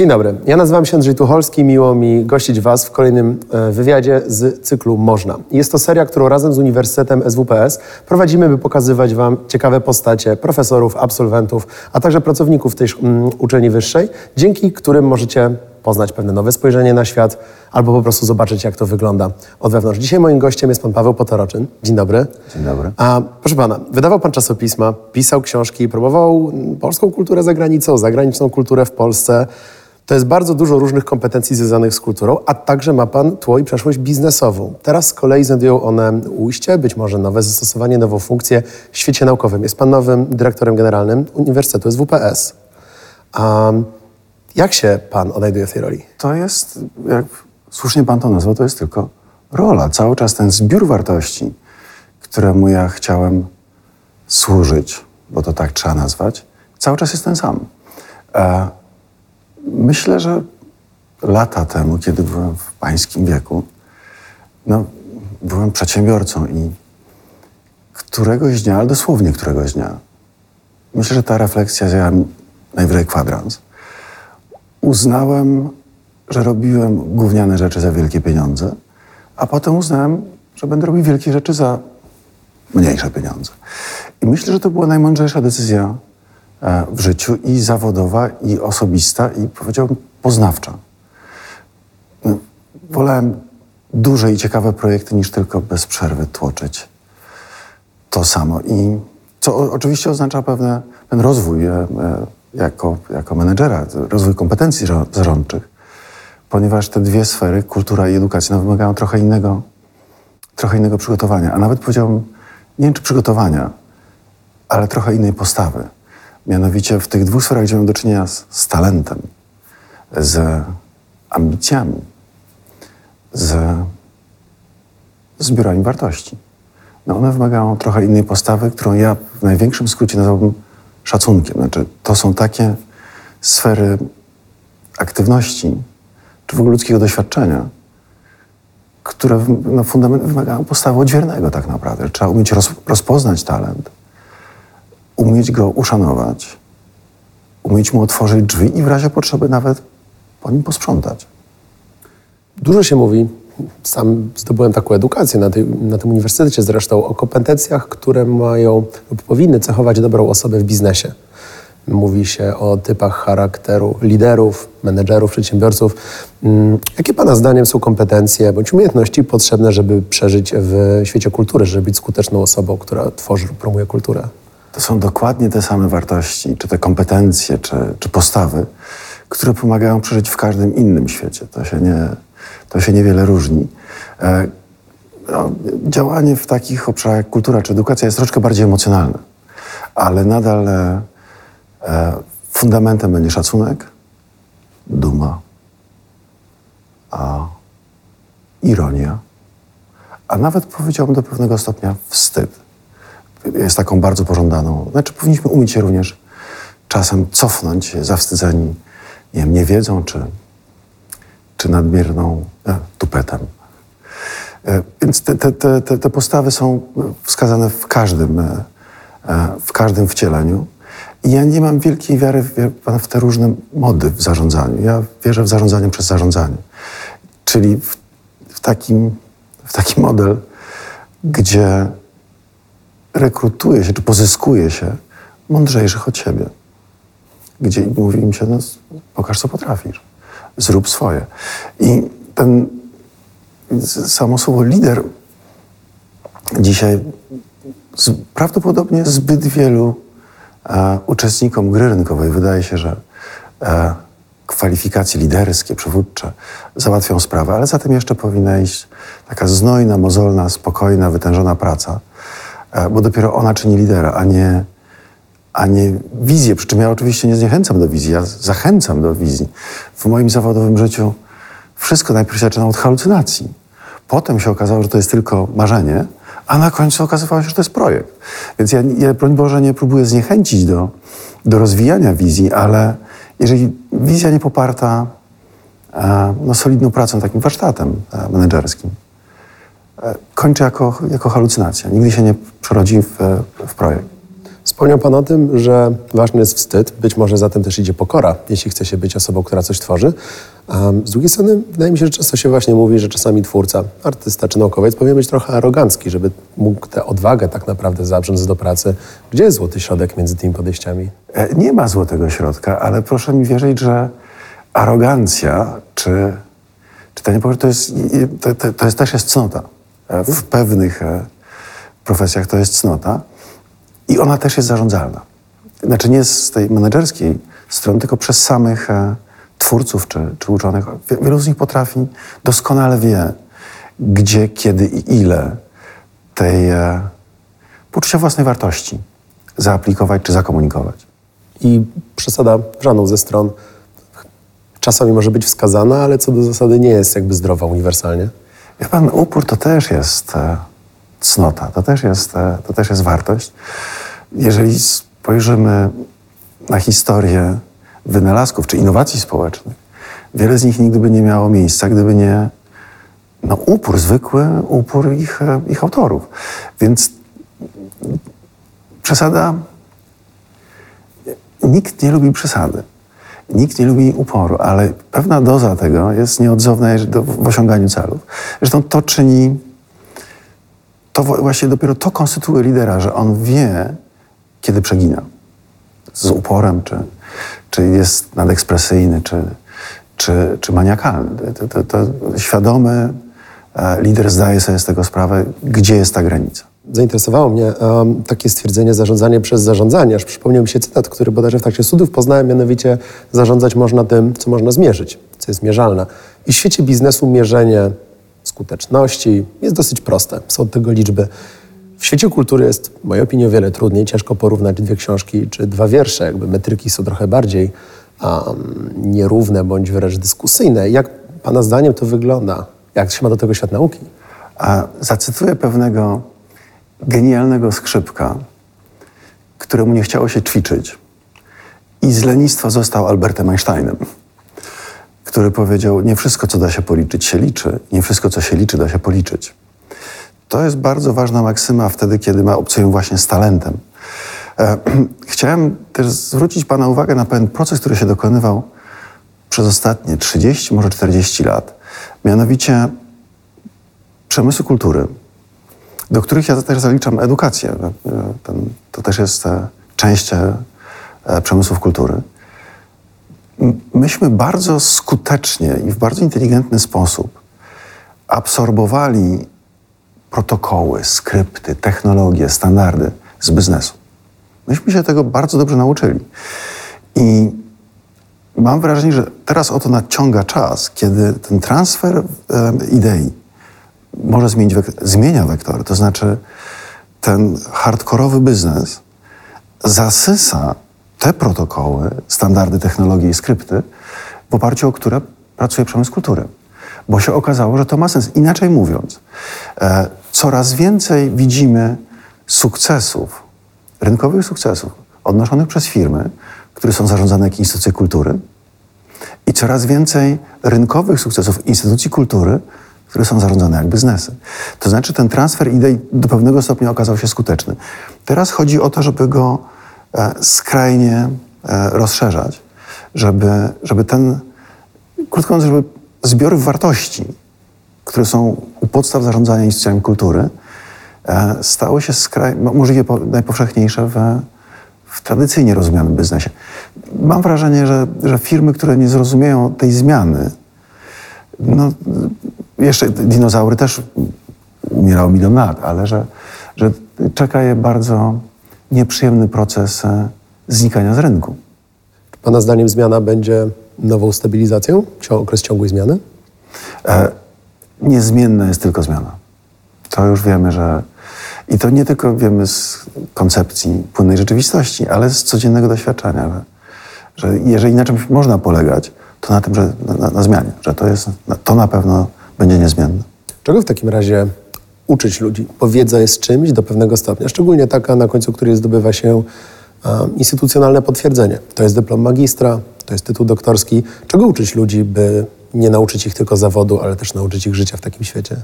Dzień dobry, ja nazywam się Andrzej Tucholski, miło mi gościć Was w kolejnym e, wywiadzie z cyklu Można. Jest to seria, którą razem z Uniwersytetem SWPS prowadzimy, by pokazywać Wam ciekawe postacie profesorów, absolwentów, a także pracowników tej mm, uczelni wyższej, dzięki którym możecie poznać pewne nowe spojrzenie na świat albo po prostu zobaczyć, jak to wygląda od wewnątrz. Dzisiaj moim gościem jest pan Paweł Potoroczyn. Dzień dobry. Dzień dobry. A, proszę pana, wydawał pan czasopisma, pisał książki, próbował polską kulturę za granicą, zagraniczną kulturę w Polsce. To jest bardzo dużo różnych kompetencji związanych z kulturą, a także ma Pan tło i przeszłość biznesową. Teraz z kolei znajdują one ujście, być może nowe zastosowanie, nową funkcję w świecie naukowym. Jest Pan nowym dyrektorem generalnym Uniwersytetu SWPS. Um, jak się Pan odnajduje w tej roli? To jest, jak słusznie Pan to nazwał, to jest tylko rola. Cały czas ten zbiór wartości, któremu ja chciałem służyć, bo to tak trzeba nazwać, cały czas jest ten sam. E, myślę, że lata temu, kiedy byłem w pańskim wieku, no, byłem przedsiębiorcą i któregoś dnia, ale dosłownie któregoś dnia, myślę, że ta refleksja zjęła najwyżej kwadrans uznałem, że robiłem gówniane rzeczy za wielkie pieniądze, a potem uznałem, że będę robił wielkie rzeczy za mniejsze pieniądze. I myślę, że to była najmądrzejsza decyzja w życiu i zawodowa, i osobista, i powiedziałbym poznawcza. No, wolałem duże i ciekawe projekty niż tylko bez przerwy tłoczyć to samo. I co oczywiście oznacza pewne, pewien rozwój e, e, jako, jako menedżera, rozwój kompetencji zarządczych, ponieważ te dwie sfery, kultura i edukacja, no, wymagają trochę innego, trochę innego przygotowania, a nawet powiedziałbym, nie wiem czy przygotowania, ale trochę innej postawy. Mianowicie w tych dwóch sferach, gdzie mamy do czynienia z, z talentem, z ambicjami, z zbiorami wartości. No one wymagają trochę innej postawy, którą ja w największym skrócie nazwałbym szacunkiem. Znaczy, to są takie sfery aktywności, czy w ogóle ludzkiego doświadczenia, które no, fundament wymagają postawy odźwiernego tak naprawdę. Trzeba umieć roz, rozpoznać talent, umieć go uszanować, umieć mu otworzyć drzwi i w razie potrzeby nawet po nim posprzątać. Dużo się mówi, sam zdobyłem taką edukację na, tej, na tym uniwersytecie zresztą, o kompetencjach, które mają lub powinny cechować dobrą osobę w biznesie. Mówi się o typach charakteru liderów, menedżerów, przedsiębiorców. Mm, jakie Pana zdaniem są kompetencje bądź umiejętności potrzebne, żeby przeżyć w świecie kultury, żeby być skuteczną osobą, która tworzy lub promuje kulturę? To są dokładnie te same wartości, czy te kompetencje, czy, czy postawy, które pomagają przeżyć w każdym innym świecie. To się nie, to się niewiele różni. E, no, działanie w takich obszarach jak kultura czy edukacja jest troszkę bardziej emocjonalne, ale nadal e, e, fundamentem będzie szacunek, duma, a ironia, a nawet powiedziałbym do pewnego stopnia wstyd. Jest taką bardzo pożądaną. Znaczy, powinniśmy umieć się również czasem cofnąć, zawstydzeni nie wiem, niewiedzą czy czy nadmierną e, tupetem. E, więc te, te, te, te postawy są wskazane w każdym, e, w każdym wcieleniu. I ja nie mam wielkiej wiary w, te różne mody w zarządzaniu. Ja wierzę w zarządzanie przez zarządzanie. Czyli w, w, takim, w taki model, gdzie rekrutuje się, czy pozyskuje się mądrzejszych od siebie. Gdzie mówi im się, no pokaż co potrafisz zrób swoje. I ten samo słowo lider dzisiaj z, prawdopodobnie zbyt wielu e, uczestnikom gry rynkowej wydaje się, że e, kwalifikacje liderskie, przywódcze załatwią sprawę, ale za tym jeszcze powinna iść taka znojna, mozolna, spokojna, wytężona praca, bo dopiero ona czyni lidera, a nie a nie wizję. Przy czym ja oczywiście nie zniechęcam do wizji, ja zachęcam do wizji. W moim zawodowym życiu wszystko najpierw się zaczyna od halucynacji. Potem się okazało, że to jest tylko marzenie, a na końcu okazywało się, że to jest projekt. Więc ja, ja broń Boże, nie próbuję zniechęcić do, do rozwijania wizji, ale jeżeli wizja nie poparta no, solidną pracą, takim warsztatem menedżerskim, kończy jako, jako halucynacja. Nigdy się nie przerodzi w, w projekt. Wspomniał Pan o tym, że ważny jest wstyd, być może za tym też idzie pokora, jeśli chce się być osobą, która coś tworzy. Z drugiej strony wydaje mi się, że często się właśnie mówi, że czasami twórca, artysta czy naukowiec powinien być trochę arogancki, żeby mógł tę odwagę tak naprawdę zabrząc do pracy. Gdzie jest złoty środek między tymi podejściami? E, Nie ma złotego środka, ale proszę mi wierzyć, że arogancja czy, czy to, nie powiem, to, jest, to, to, to jest też jest cnota. E, W pewnych e, profesjach to jest cnota i ona też jest zarządzalna. Znaczy nie z tej menedżerskiej strony, tylko przez samych e, twórców czy, czy uczonych. Wie- Wielu z nich potrafi, doskonale wie, gdzie, kiedy i ile tej poczucia własnej wartości zaaplikować czy zakomunikować. I przesada w żadną ze stron czasami może być wskazana, ale co do zasady nie jest jakby zdrowa uniwersalnie. Wie pan, upór to też jest e, cnota, to też jest, e, to też jest wartość. Jeżeli spojrzymy na historię wynalazków czy innowacji społecznych, wiele z nich nigdy by nie miało miejsca, gdyby nie no, upór, zwykły upór ich, e, ich autorów. Więc przesada. Nikt nie lubi przesady. Nikt nie lubi uporu, ale pewna doza tego jest nieodzowna w osiąganiu celów. Zresztą to czyni, to właśnie dopiero to konstytuuje lidera, że on wie, kiedy przegina. Z uporem, czy, czy jest nadekspresyjny, czy, czy, czy maniakalny. To, to, to świadomy e, lider zdaje sobie z tego sprawę, gdzie jest ta granica. Zainteresowało mnie um, takie stwierdzenie zarządzanie przez zarządzanie. Aż przypomniał mi się cytat, który bodajże w trakcie studiów poznałem, mianowicie zarządzać można tym, co można zmierzyć, co jest mierzalne. I w świecie biznesu mierzenie skuteczności jest dosyć proste. Są od tego liczby. W świecie kultury jest, w mojej opinii, o wiele trudniej. Ciężko porównać dwie książki czy dwa wiersze. Jakby metryki są trochę bardziej um, nierówne bądź wręcz dyskusyjne. Jak Pana zdaniem to wygląda? Jak się ma do tego świat nauki? A zacytuję pewnego genialnego skrzypka, któremu nie chciało się ćwiczyć i z lenistwa został Albertem Einsteinem, który powiedział, nie wszystko, co da się policzyć, się liczy, nie wszystko, co się liczy, da się policzyć. To jest bardzo ważna maksyma wtedy, kiedy ma obcuję właśnie z talentem. E, chciałem też zwrócić Pana uwagę na pewien proces, który się dokonywał przez ostatnie 30, może 40 lat. Mianowicie przemysłu kultury, do których ja też zaliczam edukację. E, to też jest e, część e, przemysłów kultury. Myśmy bardzo skutecznie i w bardzo inteligentny sposób absorbowali protokoły, skrypty, technologie, standardy z biznesu. Myśmy się tego bardzo dobrze nauczyli. I mam wrażenie, że teraz oto nadciąga czas, kiedy ten transfer idei może zmienić wek- zmienia wektory. To znaczy ten hardkorowy biznes zasysa te protokoły, standardy, technologie i skrypty, w oparciu o które pracuje przemysł kultury. Bo się okazało, że to ma sens. Inaczej mówiąc, e, coraz więcej widzimy sukcesów, rynkowych sukcesów odnoszonych przez firmy, które są zarządzane jak instytucje kultury, i coraz więcej rynkowych sukcesów instytucji kultury, które są zarządzane jak biznesy. To znaczy ten transfer idei do pewnego stopnia okazał się skuteczny. Teraz chodzi o to, żeby go e, skrajnie e, rozszerzać, żeby, żeby ten, krótko mówiąc, żeby zbiory wartości, które są u podstaw zarządzania instytucjami kultury, e, stały się skraj, mo- możliwie po, najpowszechniejsze w, w tradycyjnie rozumianym biznesie. Mam wrażenie, że, że firmy, które nie zrozumieją tej zmiany, no, jeszcze dinozaury też umierały milion lat, ale że, że czeka je bardzo nieprzyjemny proces e, znikania z rynku. Pana zdaniem zmiana będzie nową stabilizacją? Okres ciągłej zmiany? E, niezmienna jest tylko zmiana. To już wiemy, że i to nie tylko wiemy z koncepcji płynnej rzeczywistości, ale z codziennego doświadczenia, że, że jeżeli na czymś można polegać, to na tym, że na, na zmianie, że to jest, to na pewno będzie niezmienne. Czego w takim razie uczyć ludzi? Bo wiedza jest czymś do pewnego stopnia, szczególnie taka, na końcu której zdobywa się um, instytucjonalne potwierdzenie. To jest dyplom magistra, to jest tytuł doktorski. Czego uczyć ludzi, by nie nauczyć ich tylko zawodu, ale też nauczyć ich życia w takim świecie?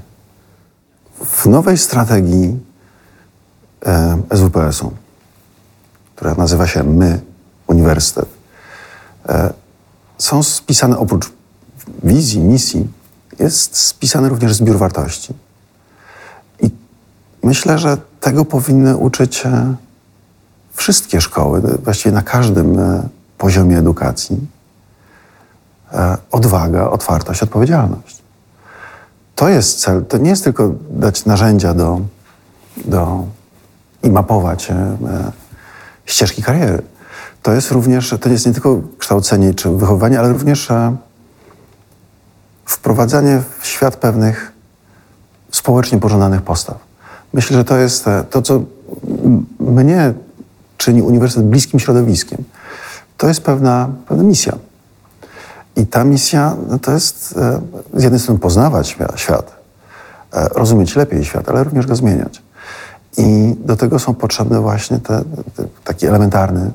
W nowej strategii e, SWPS-u która nazywa się My, Uniwersytet, e, są spisane oprócz wizji, misji, jest spisany również zbiór wartości. I myślę, że tego powinny uczyć e, wszystkie szkoły, właściwie na każdym e, poziomie edukacji. Odwaga, otwartość, odpowiedzialność. To jest cel. To nie jest tylko dać narzędzia do, do i mapować ścieżki kariery. To jest również, to jest nie tylko kształcenie czy wychowywanie, ale również e, wprowadzanie w świat pewnych społecznie pożądanych postaw. Myślę, że to jest e, to, co mnie czyni uniwersytet bliskim środowiskiem. To jest pewna, pewna misja. I ta misja no to jest e, z jednej strony poznawać świat, rozumieć lepiej świat, ale również go zmieniać. I do tego są potrzebne właśnie te, te, taki elementarny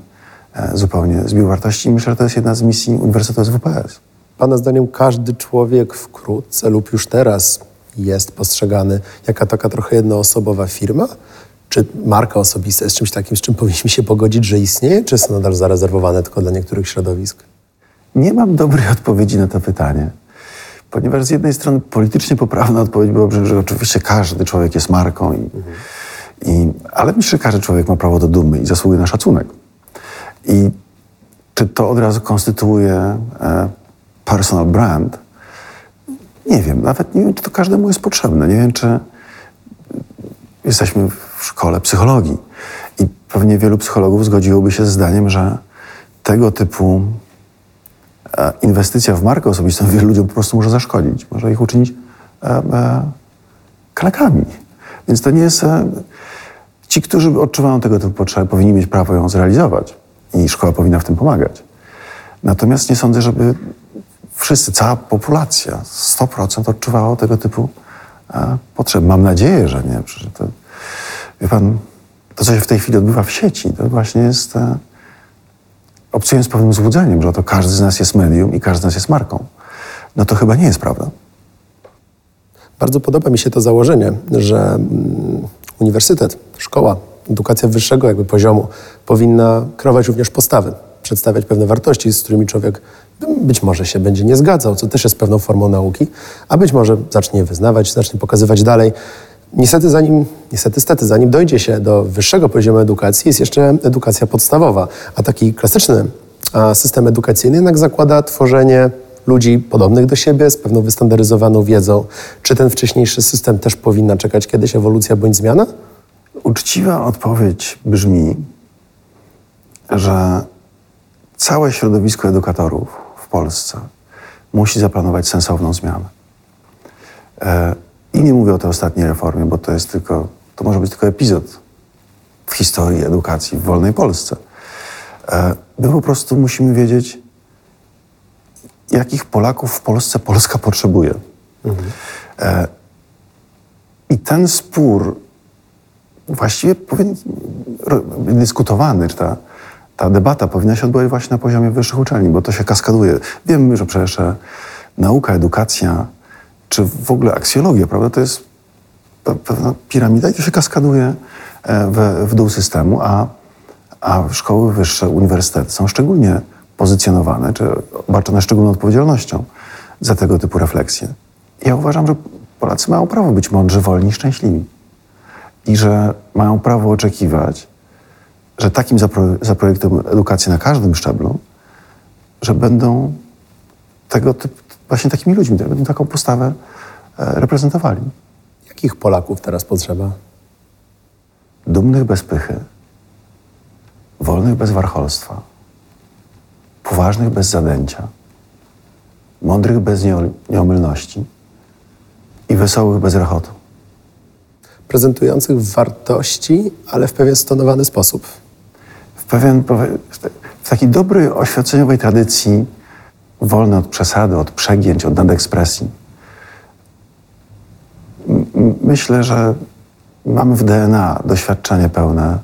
e, zupełnie zbiór wartości. Myślę, że to jest jedna z misji Uniwersytetu SWPS. Pana zdaniem każdy człowiek wkrótce lub już teraz jest postrzegany jako taka trochę jednoosobowa firma? Czy marka osobista jest czymś takim, z czym powinniśmy się pogodzić, że istnieje, czy są nadal zarezerwowane tylko dla niektórych środowisk? Nie mam dobrej odpowiedzi na to pytanie. Ponieważ z jednej strony politycznie poprawna odpowiedź byłaby, że oczywiście każdy człowiek jest marką i, mhm i, ale myślę, że każdy człowiek ma prawo do dumy i zasługuje na szacunek. I czy to od razu konstytuuje e, personal brand? Nie wiem. Nawet nie wiem, czy to każdemu jest potrzebne. Nie wiem, czy jesteśmy w szkole psychologii i pewnie wielu psychologów zgodziłoby się z zdaniem, że tego typu e, inwestycja w markę osobistą wielu ludziom po prostu może zaszkodzić. Może ich uczynić e, e, klakami. Więc to nie jest... Ci, którzy odczuwają tego typu potrzeby, powinni mieć prawo ją zrealizować i szkoła powinna w tym pomagać. Natomiast nie sądzę, żeby wszyscy, cała populacja, 100% odczuwała tego typu e, potrzeby. Mam nadzieję, że nie. To, wie pan, to, co się w tej chwili odbywa w sieci, to właśnie jest e, obcując pewnym złudzeniem, że oto każdy z nas jest medium i każdy z nas jest marką. No to chyba nie jest prawda. Bardzo podoba mi się to założenie, że mm, uniwersytet, szkoła, edukacja wyższego jakby poziomu powinna kreować również postawy, przedstawiać pewne wartości, z którymi człowiek być może się będzie nie zgadzał, co też jest pewną formą nauki, a być może zacznie wyznawać, zacznie pokazywać dalej. Niestety, zanim, niestety, stety, zanim dojdzie się do wyższego poziomu edukacji, jest jeszcze edukacja podstawowa, a taki klasyczny system edukacyjny jednak zakłada tworzenie ludzi podobnych do siebie, z pewną wystandaryzowaną wiedzą. Czy ten wcześniejszy system też powinna czekać kiedyś ewolucja bądź zmiana? Uczciwa odpowiedź brzmi, że całe środowisko edukatorów w Polsce musi zaplanować sensowną zmianę. E, I nie mówię o tej ostatniej reformie, bo to jest tylko, to może być tylko epizod w historii edukacji w wolnej Polsce. E, my po prostu musimy wiedzieć, jakich Polaków w Polsce Polska potrzebuje. Mhm. E, I ten spór właściwie powinien być dyskutowany, czy ta, ta debata powinna się odbywać właśnie na poziomie wyższych uczelni, bo to się kaskaduje. Wiemy, że przecież e, nauka, edukacja, czy w ogóle aksjologia, prawda, to jest pewna piramida i to się kaskaduje e, w, w dół systemu, a, a szkoły wyższe, uniwersytety są szczególnie pozycjonowane, czy obarczone szczególną odpowiedzialnością za tego typu refleksje. Ja uważam, że Polacy mają prawo być mądrzy, wolni szczęśliwi. I że mają prawo oczekiwać, że takim zaprojektem edukacji na każdym szczeblu, że będą tego typu, właśnie takimi ludźmi, będą taką postawę e, reprezentowali. Jakich Polaków teraz potrzeba? Dumnych bez pychy, wolnych bez warcholstwa, poważnych bez zadęcia, mądrych bez nieomylności i wesołych bez rechotu. Prezentujących wartości, ale w pewien stonowany sposób. Pewien, w takiej dobrej oświadczeniowej tradycji, wolny od przesady, od przegięć, od nadekspresji. Myślę, że mamy w DNA doświadczenie pełne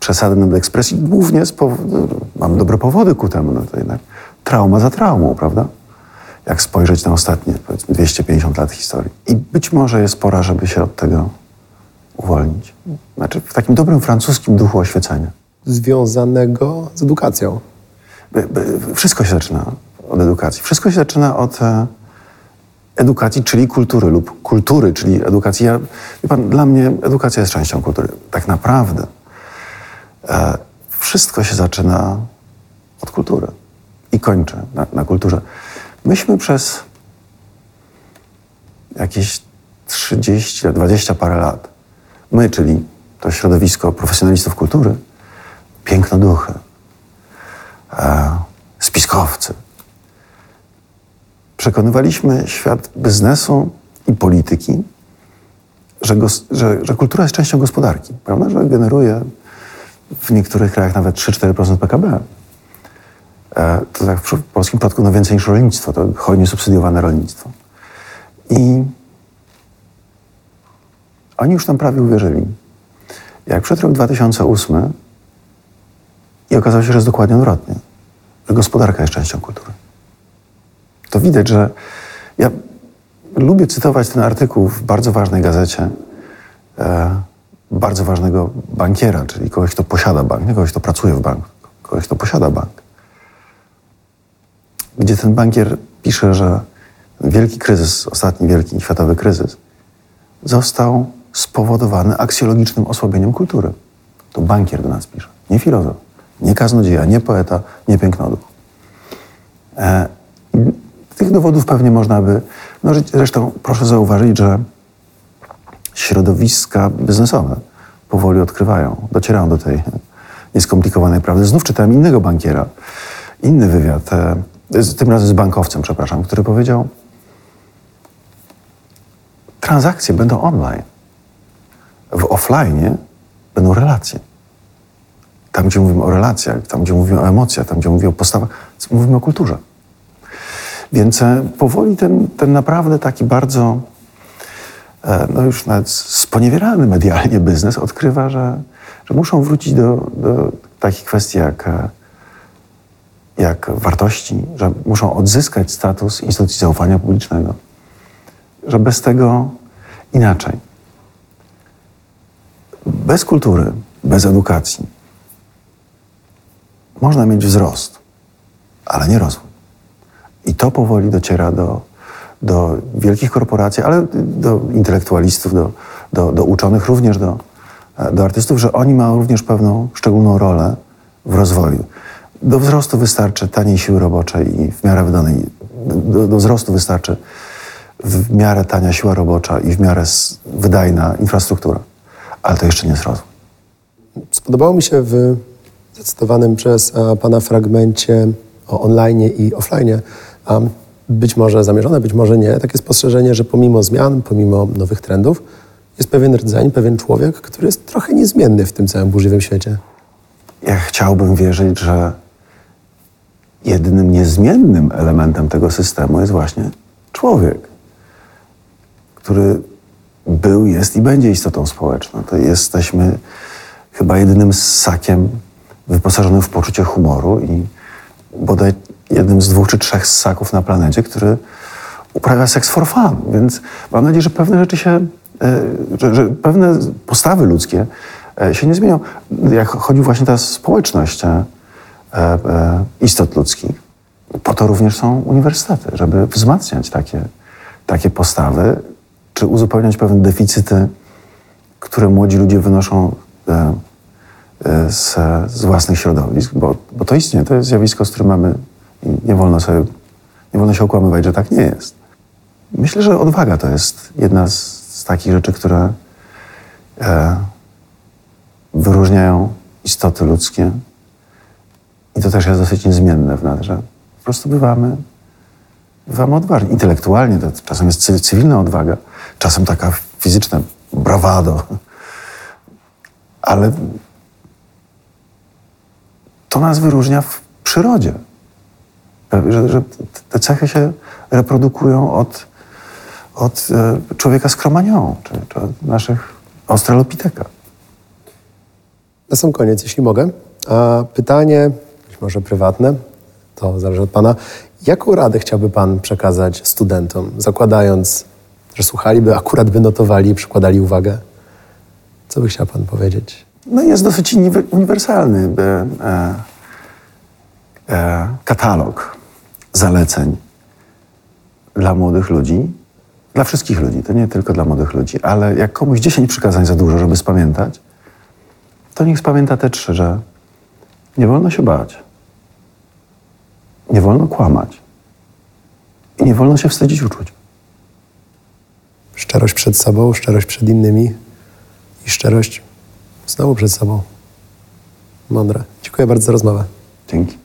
przesady nadekspresji, głównie z powodu, mam dobre powody ku temu, no to jednak trauma za traumą, prawda? Jak spojrzeć na ostatnie, powiedzmy, 250 lat historii. I być może jest pora, żeby się od tego uwolnić. Znaczy w takim dobrym francuskim duchu oświecenia. Związanego z edukacją. Wszystko się zaczyna od edukacji. Wszystko się zaczyna od e, edukacji, czyli kultury lub kultury, czyli edukacji. Ja, pan, dla mnie edukacja jest częścią kultury. Tak naprawdę e, wszystko się zaczyna od kultury i kończy na, na kulturze. Myśmy przez jakieś 30, lat, 20 parę lat, my, czyli to środowisko profesjonalistów kultury, pięknoduchy, e, spiskowcy. Przekonywaliśmy świat biznesu i polityki, że, gos, że, że kultura jest częścią gospodarki, prawda? że generuje w niektórych krajach nawet 3-4% PKB. E, to tak w polskim przypadku no więcej niż rolnictwo, to hojnie subsydiowane rolnictwo. I oni już tam prawie uwierzyli. Jak przed rok 2008 i okazało się, że jest dokładnie odwrotnie, że gospodarka jest częścią kultury. To widać, że ja lubię cytować ten artykuł w bardzo ważnej gazecie e, bardzo ważnego bankiera, czyli kogoś, kto posiada bank, nie kogoś, kto pracuje w banku, kogoś, kto posiada bank. Gdzie ten bankier pisze, że wielki kryzys, ostatni wielki światowy kryzys, został spowodowany aksjologicznym osłabieniem kultury. To bankier do nas pisze, nie filozof, nie kaznodzieja, nie poeta, nie pięknoduch. E, tych dowodów pewnie można by. No, że- zresztą proszę zauważyć, że środowiska biznesowe powoli odkrywają, docierają do tej nieskomplikowanej prawdy. Znów czytałem innego bankiera, inny wywiad, e, z, tym razem z bankowcem, przepraszam, który powiedział: Transakcje będą online. W offline będą relacje. Tam, gdzie mówimy o relacjach, tam, gdzie mówimy o emocjach, tam, gdzie mówimy o postawach, mówimy o kulturze. Więc e, powoli ten, ten naprawdę taki bardzo, e, no już nawet sponiewierany medialnie biznes odkrywa, że, że muszą wrócić do, do takich kwestii jak, e, jak wartości, że muszą odzyskać status instytucji zaufania publicznego, że bez tego inaczej. Bez kultury, bez edukacji można mieć wzrost, ale nie rozwój. I to powoli dociera do, do wielkich korporacji, ale do intelektualistów, do, do, do uczonych, również do, do artystów, że oni mają również pewną szczególną rolę w rozwoju. Do wzrostu wystarczy taniej siły roboczej i w miarę wydanej. Do, do wzrostu wystarczy w miarę tania siła robocza i w miarę wydajna infrastruktura. Ale to jeszcze nie jest rozwój. Spodobało mi się w zacytowanym przez a, pana fragmencie o online i offline, być może zamierzone, być może nie, takie spostrzeżenie, że pomimo zmian, pomimo nowych trendów, jest pewien rdzeń, pewien człowiek, który jest trochę niezmienny w tym całym burzliwym świecie. Ja chciałbym wierzyć, że jedynym niezmiennym elementem tego systemu jest właśnie człowiek, który był, jest i będzie istotą społeczną. To jesteśmy chyba jedynym ssakiem wyposażonym w poczucie humoru i bodaj jednym z dwóch czy trzech ssaków na planecie, który uprawia seks for fun. Więc mam nadzieję, że pewne rzeczy się, e, że, że pewne postawy ludzkie e, się nie zmienią. Jak chodzi właśnie ta społeczność e, istot ludzkich, po to również są uniwersytety, żeby wzmacniać takie, takie postawy, czy uzupełniać pewne deficyty, które młodzi ludzie wynoszą z, z własnych środowisk, bo, bo to istnieje, to jest zjawisko, z którym mamy, nie wolno sobie, nie wolno się okłamywać, że tak nie jest. Myślę, że odwaga to jest jedna z, z takich rzeczy, które e, wyróżniają istoty ludzkie. I to też jest dosyć niezmienne w nas, że po prostu bywamy, bywamy odważni. Intelektualnie to czasem jest cy- cywilna odwaga, czasem taka fizyczna brawado. Ale to nas wyróżnia w przyrodzie. Że, że te cechy się reprodukują od, od e, człowieka z kromanią, czy, czy od naszych australopiteka. Na sam koniec, jeśli mogę, a pytanie, być może prywatne, to zależy od Pana. Jaką radę chciałby Pan przekazać studentom, zakładając, że słuchaliby, akurat by notowali, przykładali uwagę? Co by chciał Pan powiedzieć? No jest dosyć uniwe- uniwersalny e, e, e, katalog zaleceń dla młodych ludzi, dla wszystkich ludzi, to nie tylko dla młodych ludzi, ale jak komuś 10 przykazań za dużo, żeby spamiętać, to niech spamięta te trzy, że nie wolno się bać, nie wolno kłamać i nie wolno się wstydzić uczuć. Szczerość przed sobą, szczerość przed innymi i szczerość znowu przed sobą. Mądre. Dziękuję bardzo za rozmowę. Dzięki.